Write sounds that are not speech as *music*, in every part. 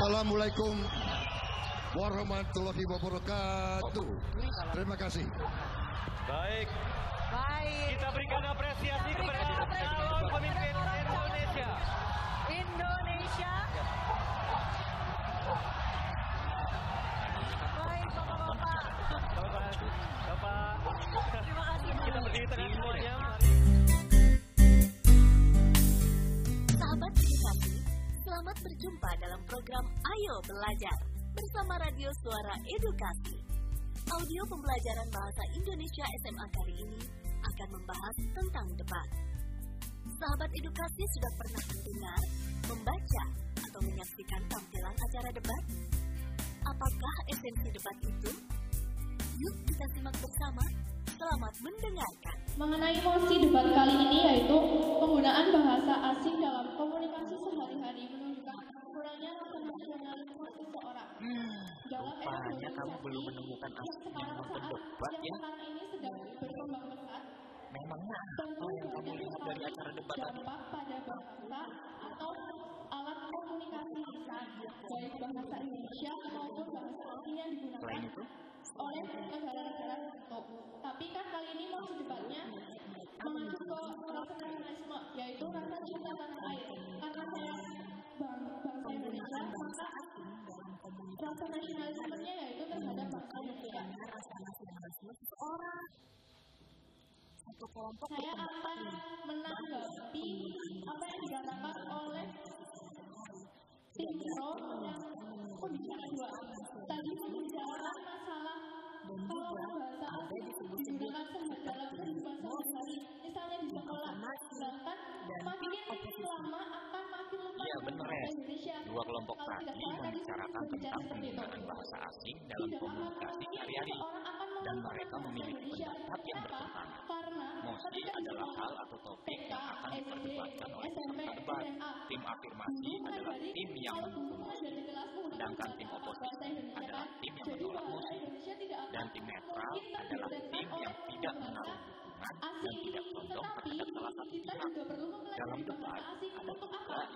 Wassalamualaikum warahmatullahi wabarakatuh. Terima kasih. Baik, Baik. kita berikan apresiasi Kita kepada apresiasi calon pemimpin. Indonesia. Berjumpa dalam program Ayo Belajar bersama Radio Suara Edukasi. Audio pembelajaran bahasa Indonesia SMA kali ini akan membahas tentang debat. Sahabat edukasi sudah pernah mendengar, membaca, atau menyaksikan tampilan acara debat? Apakah esensi debat itu? Yuk kita simak bersama. Selamat mendengarkan. Mengenai mosi debat kali ini yaitu penggunaan bahasa asing dalam komunikasi sehari-hari rasa nasionalisme seseorang. Dalam era rupanya kamu belum menemukan yang asli yang sekarang nonton saat debat yang ya? sekarang ini sedang berkembang pesat, Memangnya apa yang kamu lihat dari acara debat tadi? dampak pada bahasa atau alat komunikasi lisan, baik bahasa Indonesia maupun bahasa asing yang digunakan Selain itu, oleh negara-negara tertentu. Tapi kan kali ini mau debatnya mengacu ke rasa nasionalisme, yaitu rasa cinta tanah air. Karena saya bang, bangsa Indonesia, maka rasa nasionalismenya yaitu terhadap bangsa Indonesia. Saya akan menanggapi apa yang dikatakan oleh tim Pro yang pembicara dua tadi membicarakan masalah kalau bahasa asing digunakan dalam kehidupan sehari-hari misalnya di sekolah sedangkan makin lama akan dua kelompok tadi membicarakan tentang penggunaan bahasa asing dalam komunikasi sehari-hari. Dan mereka memiliki pendapat yang bertentangan. Mosi adalah hal atau topik yang akan diperdebatkan oleh peserta debat. Tim afirmasi adalah tim yang mendukung mosi. Sedangkan tim oposisi adalah tim yang menolak mosi. Dan tim netral adalah tim yang tidak menaruh dukungan dan tidak condong terhadap salah satu pihak. Dalam debat, ada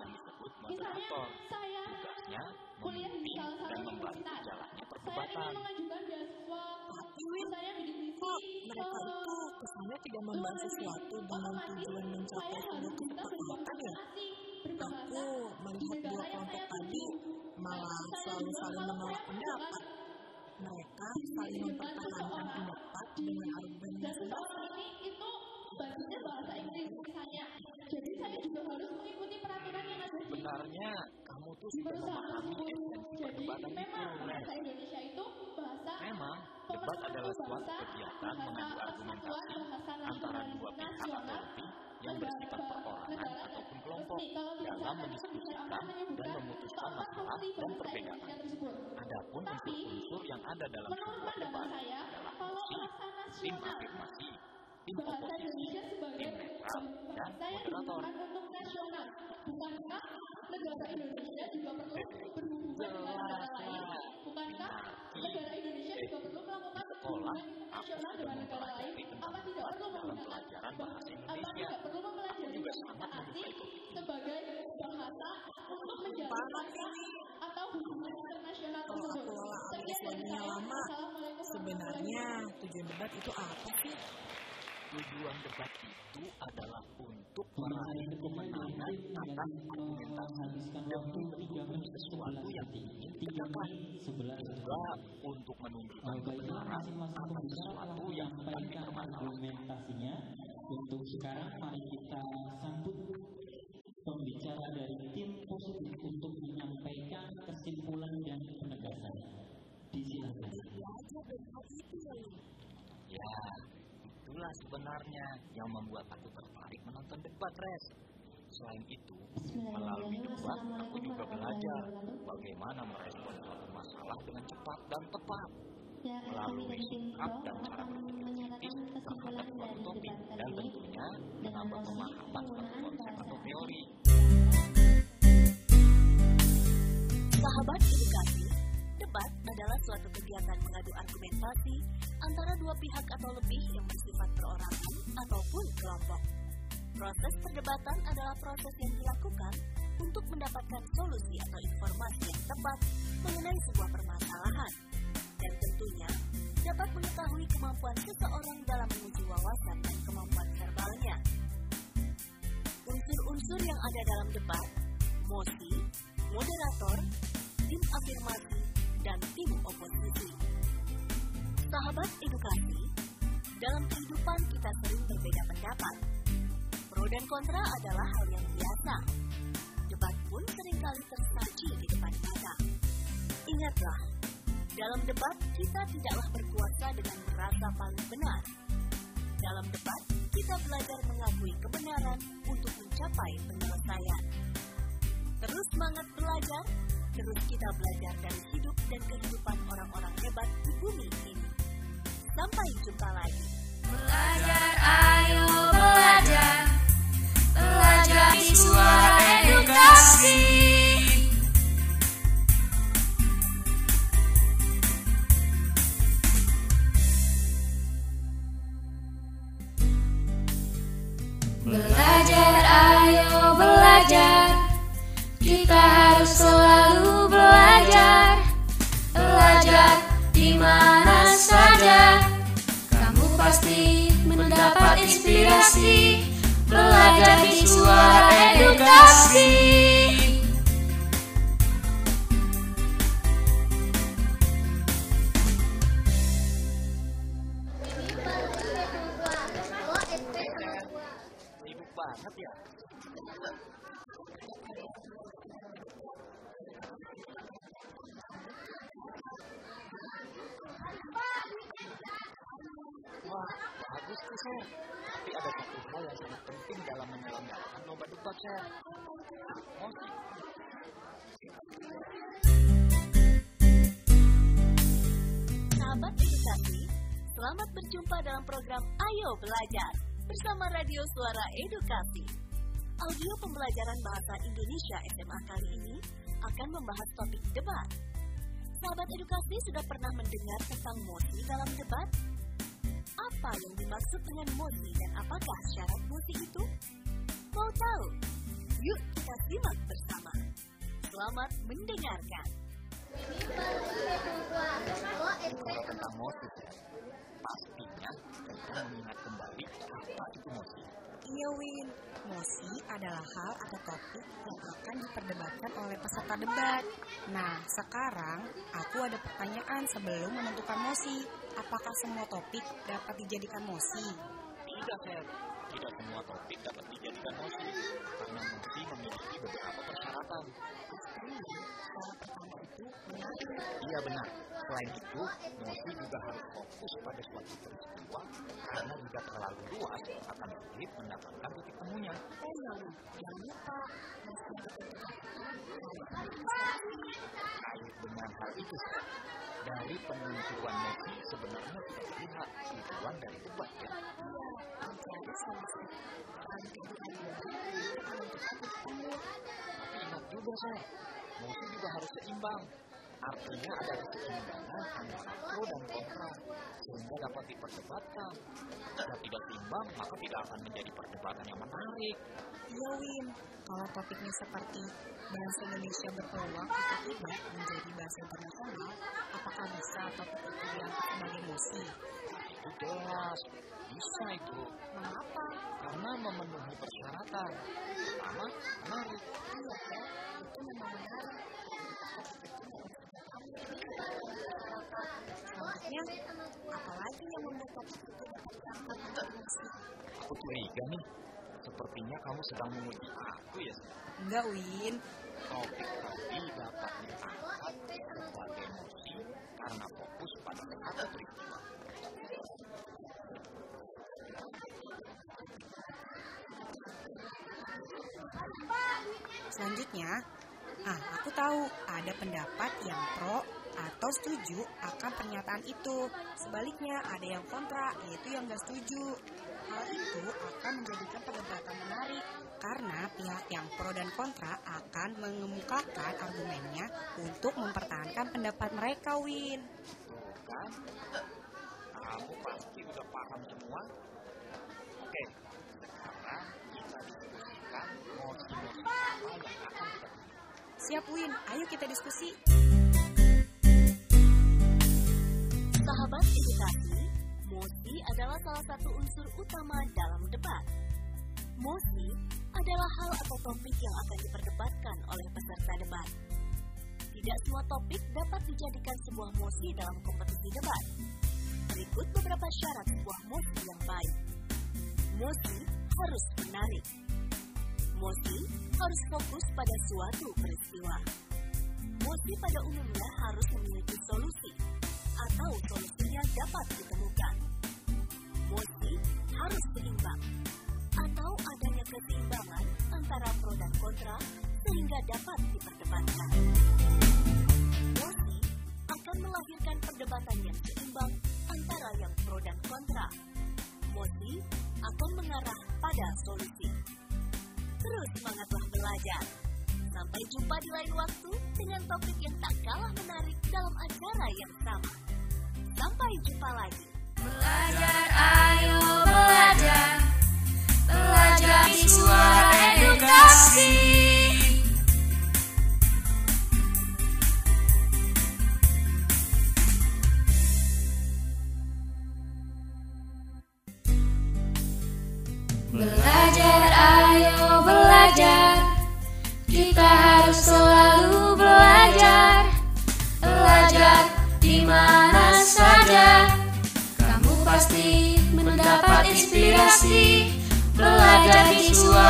yang disebut Misalnya saya Tugasnya kuliah di salah satu universitas. jalannya Saya ingin mengajukan beasiswa. Saya bidik misi mereka itu kesannya tidak membahas sesuatu dengan tujuan mencapai sebuah kesepakatan ya. Aku melihat dua kelompok tadi malah selalu saling menolak pendapat. Mereka saling mempertahankan pendapat dengan argumen itu basisnya bahasa Inggris misalnya. Jadi saya juga harus mengikuti peraturan yang ada di Sebenarnya kamu tuh di perusahaan memahami tersebut. Jadi memang bahasa Indonesia itu bahasa Memang, debat adalah suatu kegiatan mengadu argumentasi antara dua pihak atau lebih yang bersifat perorangan ataupun kelompok dalam mendiskusikan dan memutuskan masalah dan perbedaan. Adapun unsur-unsur yang ada dalam Menurut sebuah debat pandangan saya, adalah tim nasional afirmasi, bahasa Indonesia sebagai bahasa yang moderator. digunakan untuk nasional. Bukankah negara Indonesia juga perlu berhubungan dengan negara lain? Bukankah negara Indonesia juga perlu melakukan hubungan internasional sudah dengan negara lain? Apa tidak perlu menggunakan apa tidak perlu mempelajari bahasa asing sebagai bahasa untuk menjalin kontak atau hubungan internasional tersebut? Sekian dari saya. lama, Assalamualaikum sebenarnya tujuan debat itu apa sih? Tujuan debat itu adalah untuk meraih kemenangan atas argumentasi demi mendukung sesuatu yang ingin ditegakkan. Juga untuk menunjukkan kebenaran atas sesuatu yang sedang dipermasalahkan. argumentasinya untuk sekarang mari kita sambut pembicara dari tim positif untuk menyampaikan kesimpulan dan penegasan. Disilakan. Ya, sebenarnya yang membuat aku tertarik menonton debat, Res. Selain itu, melalui debat, aku juga belajar bagaimana merespon suatu masalah dengan cepat dan tepat Ya, kami melalui dari tim sikap Pro dan cara akan berpikir menyatakan kritis kesimpulan terhadap suatu dari topik debat dan kali ini tentunya dengan menambah pemahaman suatu penggunaan konsep atau teori. Sahabat edukasi, debat adalah suatu kegiatan mengadu argumentasi antara dua pihak atau lebih yang bersifat perorangan ataupun kelompok. Proses perdebatan adalah proses yang dilakukan untuk mendapatkan solusi atau informasi yang tepat mengenai sebuah permasalahan. Dan tentunya dapat mengetahui kemampuan seseorang dalam menguji wawasan dan kemampuan verbalnya. Unsur-unsur yang ada dalam debat, mosi, moderator, tim afirmasi, dan tim oposisi. Sahabat edukasi, dalam kehidupan kita sering berbeda pendapat. Pro dan kontra adalah hal yang biasa. Debat pun sering kali tersaji di depan mata. Ingatlah, dalam debat kita tidaklah berkuasa dengan merasa paling benar. Dalam debat, kita belajar mengakui kebenaran untuk mencapai penyelesaian. Terus semangat belajar, terus kita belajar dari hidup dan kehidupan orang-orang hebat di bumi ini. Sampai jumpa lagi. Belajar, ayo belajar Belajar di suara edukasi tuh, Sir. Tapi ada satu hal yang sangat penting dalam menyelenggarakan lomba debat, Sir. Mosi. Sahabat edukasi, selamat berjumpa dalam program Ayo Belajar bersama Radio Suara Edukasi. Audio pembelajaran bahasa Indonesia SMA kali ini akan membahas topik debat. Sahabat edukasi sudah pernah mendengar tentang mosi dalam debat? Apa yang dimaksud dengan mosi dan apakah syarat mosi itu? Mau tahu? Yuk kita simak bersama. Selamat mendengarkan. Tentang mosi. Pastinya kita mengingat kembali apa itu mosi. Iya Win, mosi adalah hal atau topik yang akan diperdebatkan oleh peserta debat. Nah, sekarang aku ada pertanyaan sebelum menentukan mosi. Apakah semua topik dapat dijadikan mosi? Tidak, Sir. Tidak semua topik dapat dijadikan mosi, karena mosi memiliki beberapa persyaratan. Iya benar. Selain itu, mosi juga harus fokus pada suatu peristiwa, karena jika terlalu luas akan sulit mendapatkan titik temunya. Terkait dengan hal itu, dari penunjukan mosi sebenarnya tidak terlihat tujuan dari debat ya. Ingat juga saya, mosi juga harus seimbang. Artinya ada keseimbangan antara pro dan kontra, sehingga dapat diperdebatkan. Jika tidak seimbang, maka tidak akan menjadi perdebatan yang menarik. Iya Win, kalau topiknya seperti bahasa Indonesia berpeluang atau tidak menjadi bahasa internasional, apakah bisa topik itu diangkat sebagai mosi? Itu jelas, bisa itu. Mengapa? Karena memenuhi persyaratan. Pertama, menarik. Iya kan, itu memang menarik. Selanjutnya, apalagi yang membuat? Aku curiga nih, sepertinya kamu sedang menguji aku ya. Enggak Win, Topik tadi dapat diangkat sebagai mosi karena fokus pada satu peristiwa. Selanjutnya, Ah, aku tahu ada pendapat yang pro atau setuju akan pernyataan itu. Sebaliknya ada yang kontra, yaitu yang gak setuju. Hal itu akan menjadikan perdebatan menarik karena pihak yang pro dan kontra akan mengemukakan argumennya untuk mempertahankan pendapat mereka, Win. Kamu pasti udah paham semua. Oke, sekarang kita diskusikan mosi-mosi apa yang akan kita Siap, Win. Ayo kita diskusi. Sahabat edukasi, mosi adalah salah satu unsur utama dalam debat. Mosi adalah hal atau topik yang akan diperdebatkan oleh peserta debat. Tidak semua topik dapat dijadikan sebuah mosi dalam kompetisi debat. Berikut beberapa syarat sebuah mosi yang baik. Mosi harus menarik. Mosi harus fokus pada suatu peristiwa. Mosi pada umumnya harus memiliki solusi atau solusinya dapat ditemukan. Mosi harus seimbang atau adanya keseimbangan antara pro dan kontra sehingga dapat diperdebatkan. Mosi akan melahirkan perdebatan yang seimbang antara yang pro dan kontra. Mosi akan mengarah pada solusi. Terus semangatlah belajar. Sampai jumpa di lain waktu dengan topik yang tak kalah menarik dalam acara yang sama. Sampai jumpa lagi. Belajar, ayo belajar. Belajar di suara edukasi. Mana saja. Kamu pasti mendapat inspirasi. Belajar di suara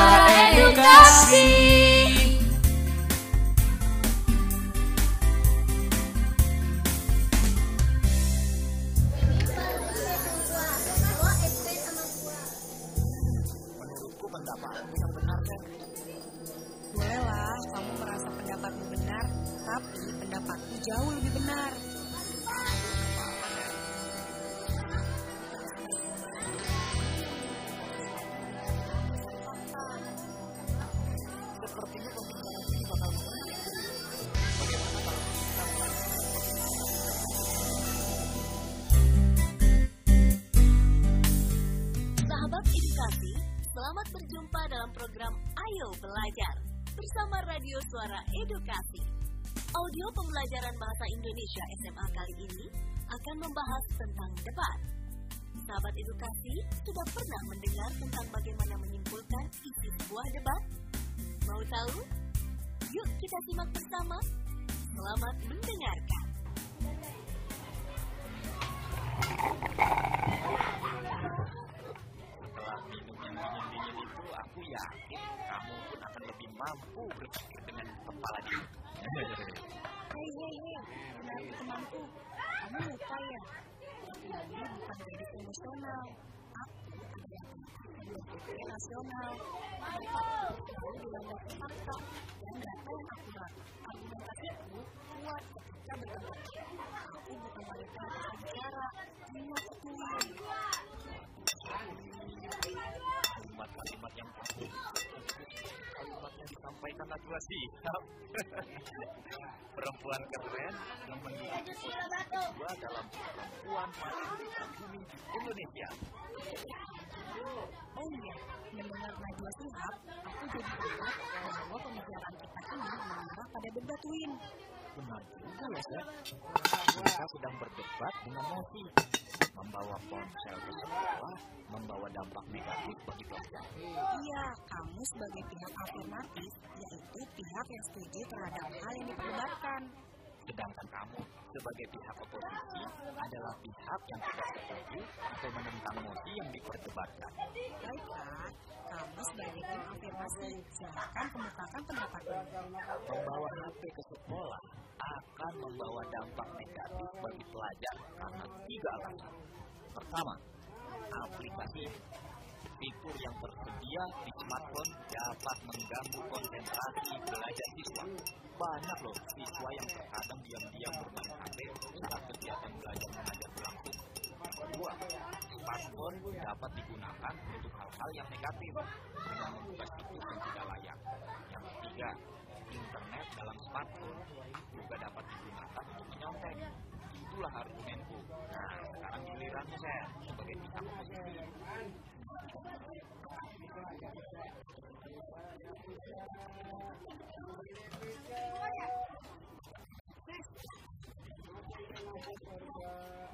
Suara Edukasi. Audio pembelajaran bahasa Indonesia SMA kali ini akan membahas tentang debat. Sahabat edukasi sudah pernah mendengar tentang bagaimana menyimpulkan isi sebuah debat? Mau tahu? Yuk kita simak bersama. Selamat mendengarkan. Setelah minum yang dingin-dingin itu, aku yakin kamu pun akan lebih mampu berpikir kepala dingin. Hei, hei, temanku? Kamu lupa ya? Aku ini bukan emosional. Aku selalu dilandasi fakta dan data yang akurat. Kuat ketika. Aku bukan wanita. Kalimat-kalimat yang. Kalimat *laughs* yang disampaikan adalah sikap. Perempuan keren yang menduduki posisi kedua dalam perempuan paling bumi di Indonesia. Oh iya, mendengar Najwa Shihab, aku jadi ingat bahwa pembicaraan kita ini mengarah pada debat Win. Juga ya. Mereka sedang berdebat dengan mosi. Membawa ponsel ke sekolah, membawa dampak negatif bagi pelajar. Iya, kamu sebagai pihak afirmatif, yaitu pihak yang setuju terhadap hal yang diperdebatkan. Sedangkan kamu sebagai pihak oposisi adalah pihak yang tidak setuju atau menentang mosi yang diperdebatkan. Baiklah, kamu sebagai tim afirmasi, silakan kemukakan pendapatmu. Membawa HP ke sekolah akan membawa dampak negatif bagi pelajar karena tiga alasan. Pertama, aplikasi. fitur yang tersedia di smartphone dapat mengganggu konsentrasi belajar siswa. Banyak loh siswa yang terkadang diam-diam bermain HP saat kegiatan belajar mengajar berlangsung. Kedua, smartphone dapat digunakan untuk hal-hal yang negatif dengan membuka situs yang tidak layak. Yang ketiga, internet dalam smartphone juga dapat digunakan untuk menyontek. Itulah argumenku. Nah, sekarang gilirannya saya sebagai pihak oposisi.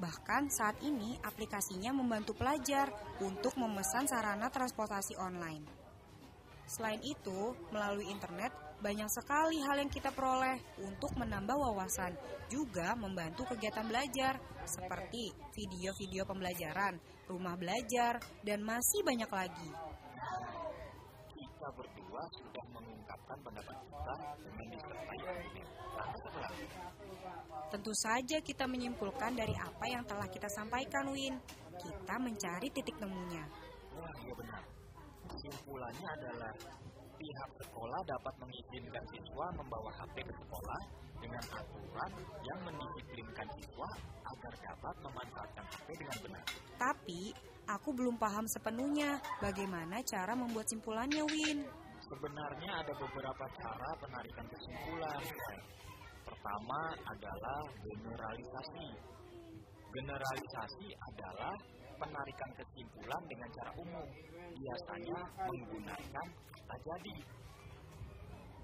Bahkan saat ini aplikasinya membantu pelajar untuk memesan sarana transportasi online. Selain itu, melalui internet banyak sekali hal yang kita peroleh untuk menambah wawasan, juga membantu kegiatan belajar seperti video-video pembelajaran, rumah belajar, dan masih banyak lagi. Kita berdua sudah mengungkapkan pendapat kita dengan disertai argumen. Tentu saja kita menyimpulkan dari apa yang telah kita sampaikan, Win. Kita mencari titik temunya. Wah, iya benar. Kesimpulannya adalah pihak sekolah dapat mengizinkan siswa membawa HP ke sekolah dengan aturan yang mendisiplinkan siswa agar dapat memanfaatkan HP dengan benar. Tapi, aku belum paham sepenuhnya bagaimana cara membuat simpulannya, Win. Sebenarnya ada beberapa cara penarikan kesimpulan. Pertama adalah generalisasi. Generalisasi adalah penarikan kesimpulan dengan cara umum, biasanya menggunakan kata jadi.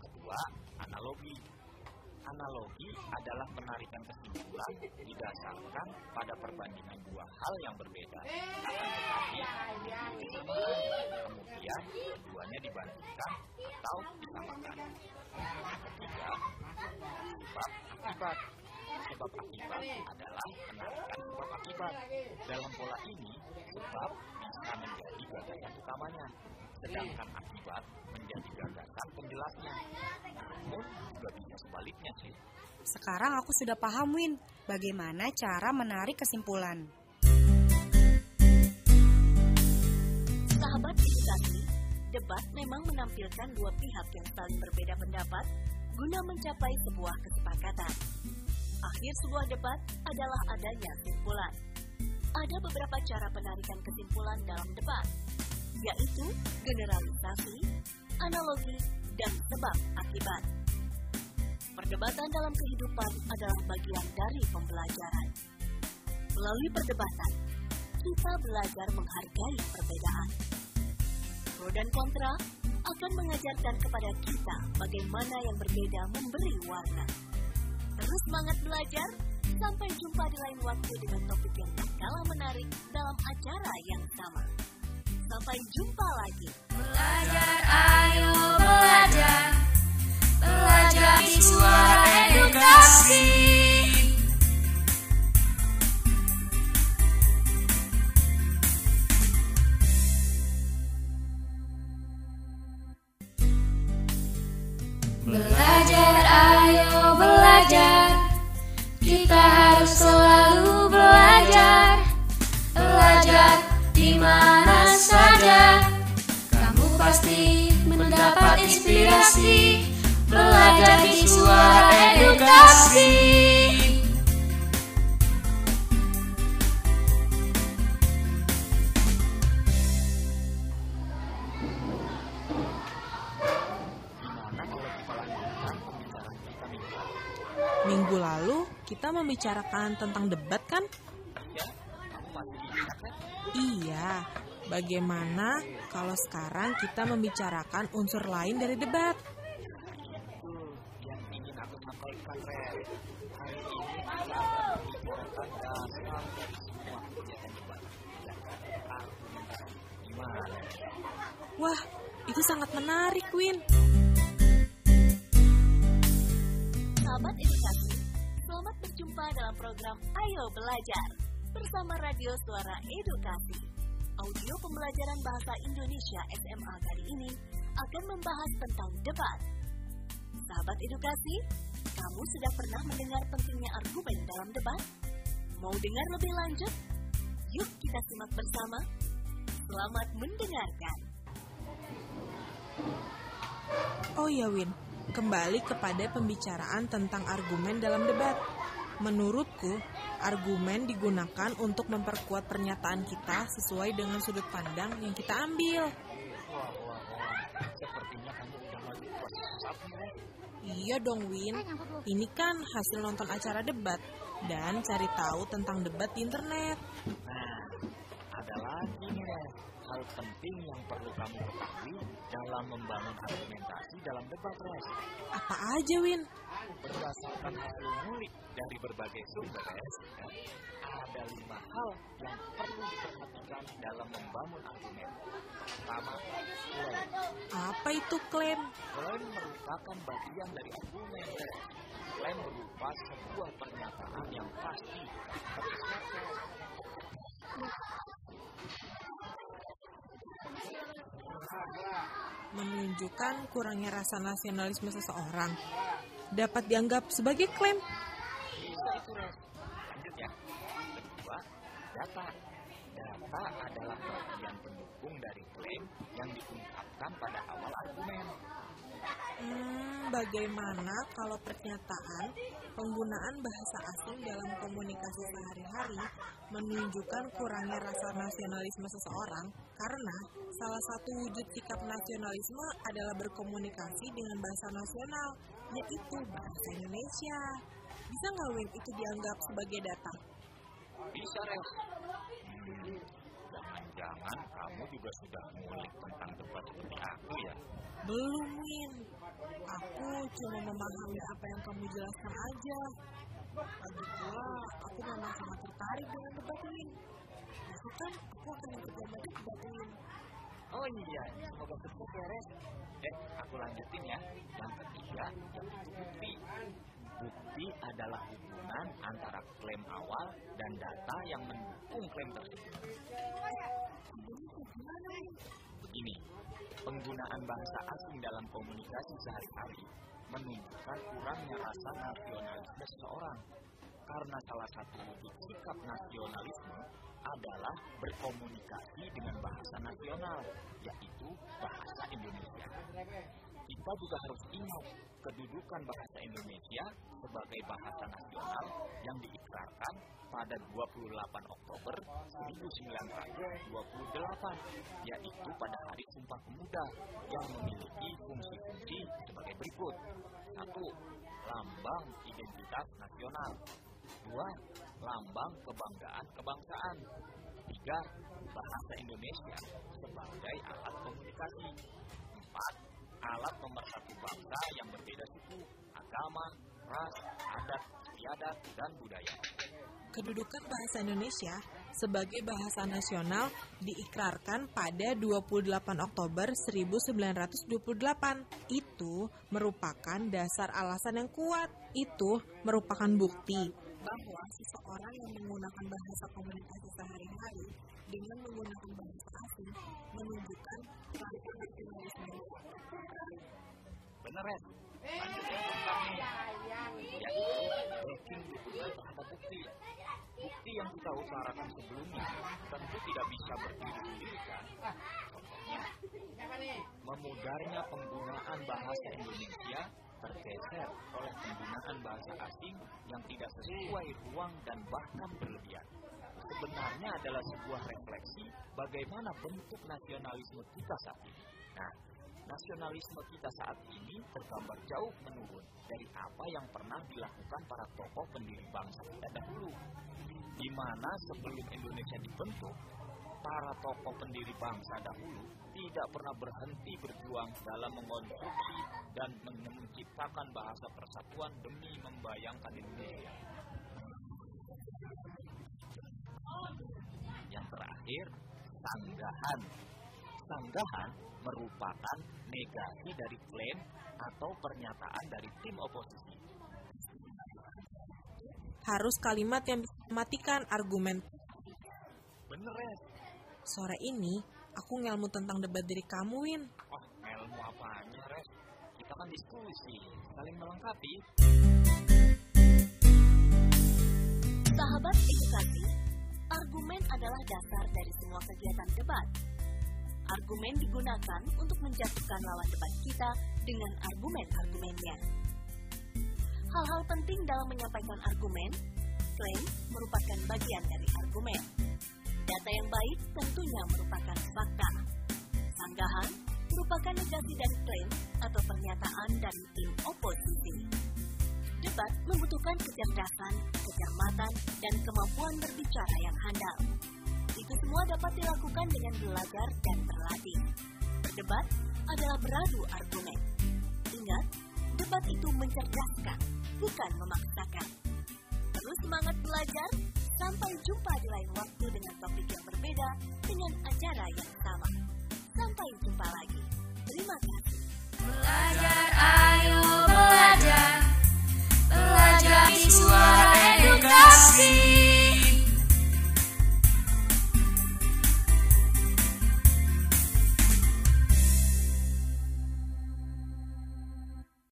Kedua, analogi. Analogi adalah penarikan kesimpulan didasarkan pada perbandingan dua hal yang berbeda. Kemudian keduanya dibandingkan atau disamakan. Ketiga, sebab akibat. Sebab akibat adalah penarikan sebab akibat. Dalam pola ini, sebab bisa menjadi gagasan utamanya, sedangkan akibat menjadi gagasan penjelasnya. Namun juga bisa sebaliknya sih. Sekarang aku sudah paham, Win, bagaimana cara menarik kesimpulan. Sahabat edukasi, debat memang menampilkan dua pihak yang saling berbeda pendapat guna mencapai sebuah kesepakatan. Akhir sebuah debat adalah adanya kesimpulan. Ada beberapa cara penarikan kesimpulan dalam debat, yaitu generalisasi, analogi, dan sebab akibat. Perdebatan dalam kehidupan adalah bagian dari pembelajaran. Melalui perdebatan, kita belajar menghargai perbedaan. Pro dan kontra akan mengajarkan kepada kita bagaimana yang berbeda memberi warna. Terus semangat belajar, sampai jumpa di lain waktu dengan topik yang tak kalah menarik dalam acara yang sama. Sampai jumpa lagi. Belajar, ayo belajar. Belajar di suara edukasi. Kita harus selalu belajar. Belajar di mana saja. Kamu pasti mendapat inspirasi. Belajar di suara edukasi. Kita membicarakan tentang debat kan? Ya, kamu masih ingat kan? Iya. Bagaimana kalau sekarang kita membicarakan unsur lain dari debat? Itu yang ingin aku sampaikan, Ren. Hari ini kita akan membicarakan dasar dari semua kegiatan debat. Yakni argumentasi. Gimana? Wah, itu sangat menarik, Win. Sahabat edukasi, selamat berjumpa dalam program Ayo Belajar bersama Radio Suara Edukasi. Audio pembelajaran bahasa Indonesia SMA kali ini akan membahas tentang debat. Sahabat edukasi, kamu sudah pernah mendengar pentingnya argumen dalam debat? Mau dengar lebih lanjut? Yuk kita simak bersama. Selamat mendengarkan. Oh ya Win, kembali kepada pembicaraan tentang argumen dalam debat. Menurutku, argumen digunakan untuk memperkuat pernyataan kita sesuai dengan sudut pandang yang kita ambil. Iya dong Win, ini kan hasil nonton acara debat dan cari tahu tentang debat di internet. Nah, ada lagi nih. Hal penting yang perlu kamu ketahui dalam membangun argumentasi dalam debat, Res. Apa aja Win? Berdasarkan hasil ngulik dari berbagai sumber, Res, ya, ada lima hal yang perlu diperhatikan dalam membangun argumen. Pertama, klaim. Apa itu klaim? Klaim merupakan bagian dari argumen, Res. Klaim berupa sebuah pernyataan yang pasti menunjukkan kurangnya rasa nasionalisme seseorang dapat dianggap sebagai klaim. Data. Data adalah bagian pendukung dari klaim yang diungkapkan pada awal bagaimana kalau pernyataan penggunaan bahasa asing dalam komunikasi sehari-hari menunjukkan kurangnya rasa nasionalisme seseorang karena salah satu wujud sikap nasionalisme adalah berkomunikasi dengan bahasa nasional, yaitu bahasa Indonesia. Bisa nggak Win itu dianggap sebagai data? Bisa, Res. Hmm, jangan-jangan kamu juga sudah ngulik tentang debat seperti aku ya? Belum, Win. Aku cuma memahami apa yang kamu jelaskan aja. Lagi pula, aku memang sangat tertarik dengan debat ini. Besok kan aku akan ikut lomba debat ini. Oh iya, semoga ya, Res. Eh, aku lanjutin ya. Yang ketiga, yaitu bukti. Bukti adalah hubungan antara klaim awal dan data yang mendukung klaim tersebut. Begini, penggunaan bahasa asing dalam komunikasi sehari-hari menunjukkan kurangnya rasa nasionalisme seseorang. Karena salah satu wujud sikap nasionalisme adalah berkomunikasi dengan bahasa nasional, yaitu bahasa Indonesia. Kita juga harus ingat kedudukan bahasa Indonesia sebagai bahasa nasional yang diikrarkan pada 28 Oktober 1928, yaitu pada Hari Sumpah Pemuda yang memiliki fungsi-fungsi sebagai berikut. Satu, lambang identitas nasional. Dua, lambang kebanggaan kebangsaan. Tiga, bahasa Indonesia sebagai alat komunikasi. Empat, alat pemersatu bangsa yang berbeda suku, agama, ras, adat, istiadat, dan budaya. Kedudukan bahasa Indonesia sebagai bahasa nasional diikrarkan pada 28 Oktober 1928. Itu merupakan dasar alasan yang kuat. Itu merupakan bukti bahwa seseorang yang menggunakan bahasa komunikasi sehari-hari dengan menggunakan bahasa asing menunjukkan rasa nasionalisme. Yaitu backing dukungan terhadap bukti. Bukti yang kita utarakan sebelumnya tentu tidak bisa berdiri sendiri kan? Contohnya, memudarnya penggunaan bahasa Indonesia tergeser oleh penggunaan bahasa asing yang tidak sesuai ruang dan bahkan berlebihan. Sebenarnya adalah sebuah refleksi bagaimana bentuk nasionalisme kita saat ini. Nah, nasionalisme kita saat ini tergambar jauh menurun dari apa yang pernah dilakukan para tokoh pendiri bangsa kita dahulu. Di mana sebelum Indonesia dibentuk, para tokoh pendiri bangsa dahulu tidak pernah berhenti berjuang dalam mengonstruksi dan menciptakan bahasa persatuan demi membayangkan Indonesia. Yang terakhir, sanggahan. Sanggahan merupakan negasi dari klaim atau pernyataan dari tim oposisi. Harus kalimat yang bisa mematikan argumen. Bener, Res. Sore ini, aku ngelmu tentang debat dari kamu, Win. Oh, ilmu apanya, Res? Kita kan diskusi, saling melengkapi. Sahabat edukasi, argumen adalah dasar dari semua kegiatan debat. Argumen digunakan untuk menjatuhkan lawan debat kita dengan argumen-argumennya. Hal-hal penting dalam menyampaikan argumen, klaim merupakan bagian dari argumen. Data yang baik tentunya merupakan fakta. Sanggahan merupakan negasi dari klaim atau pernyataan dari tim oposisi. Debat membutuhkan kecerdasan, kecermatan, dan kemampuan berbicara yang handal. Itu semua dapat dilakukan dengan belajar dan berlatih. Berdebat adalah beradu argumen. Ingat, debat itu mencerdaskan, bukan memaksakan. Terus semangat belajar, sampai jumpa di lain waktu dengan topik yang berbeda dengan acara yang sama. Sampai jumpa lagi. Terima kasih. Belajar, ayo belajar. Belajar di suara edukasi.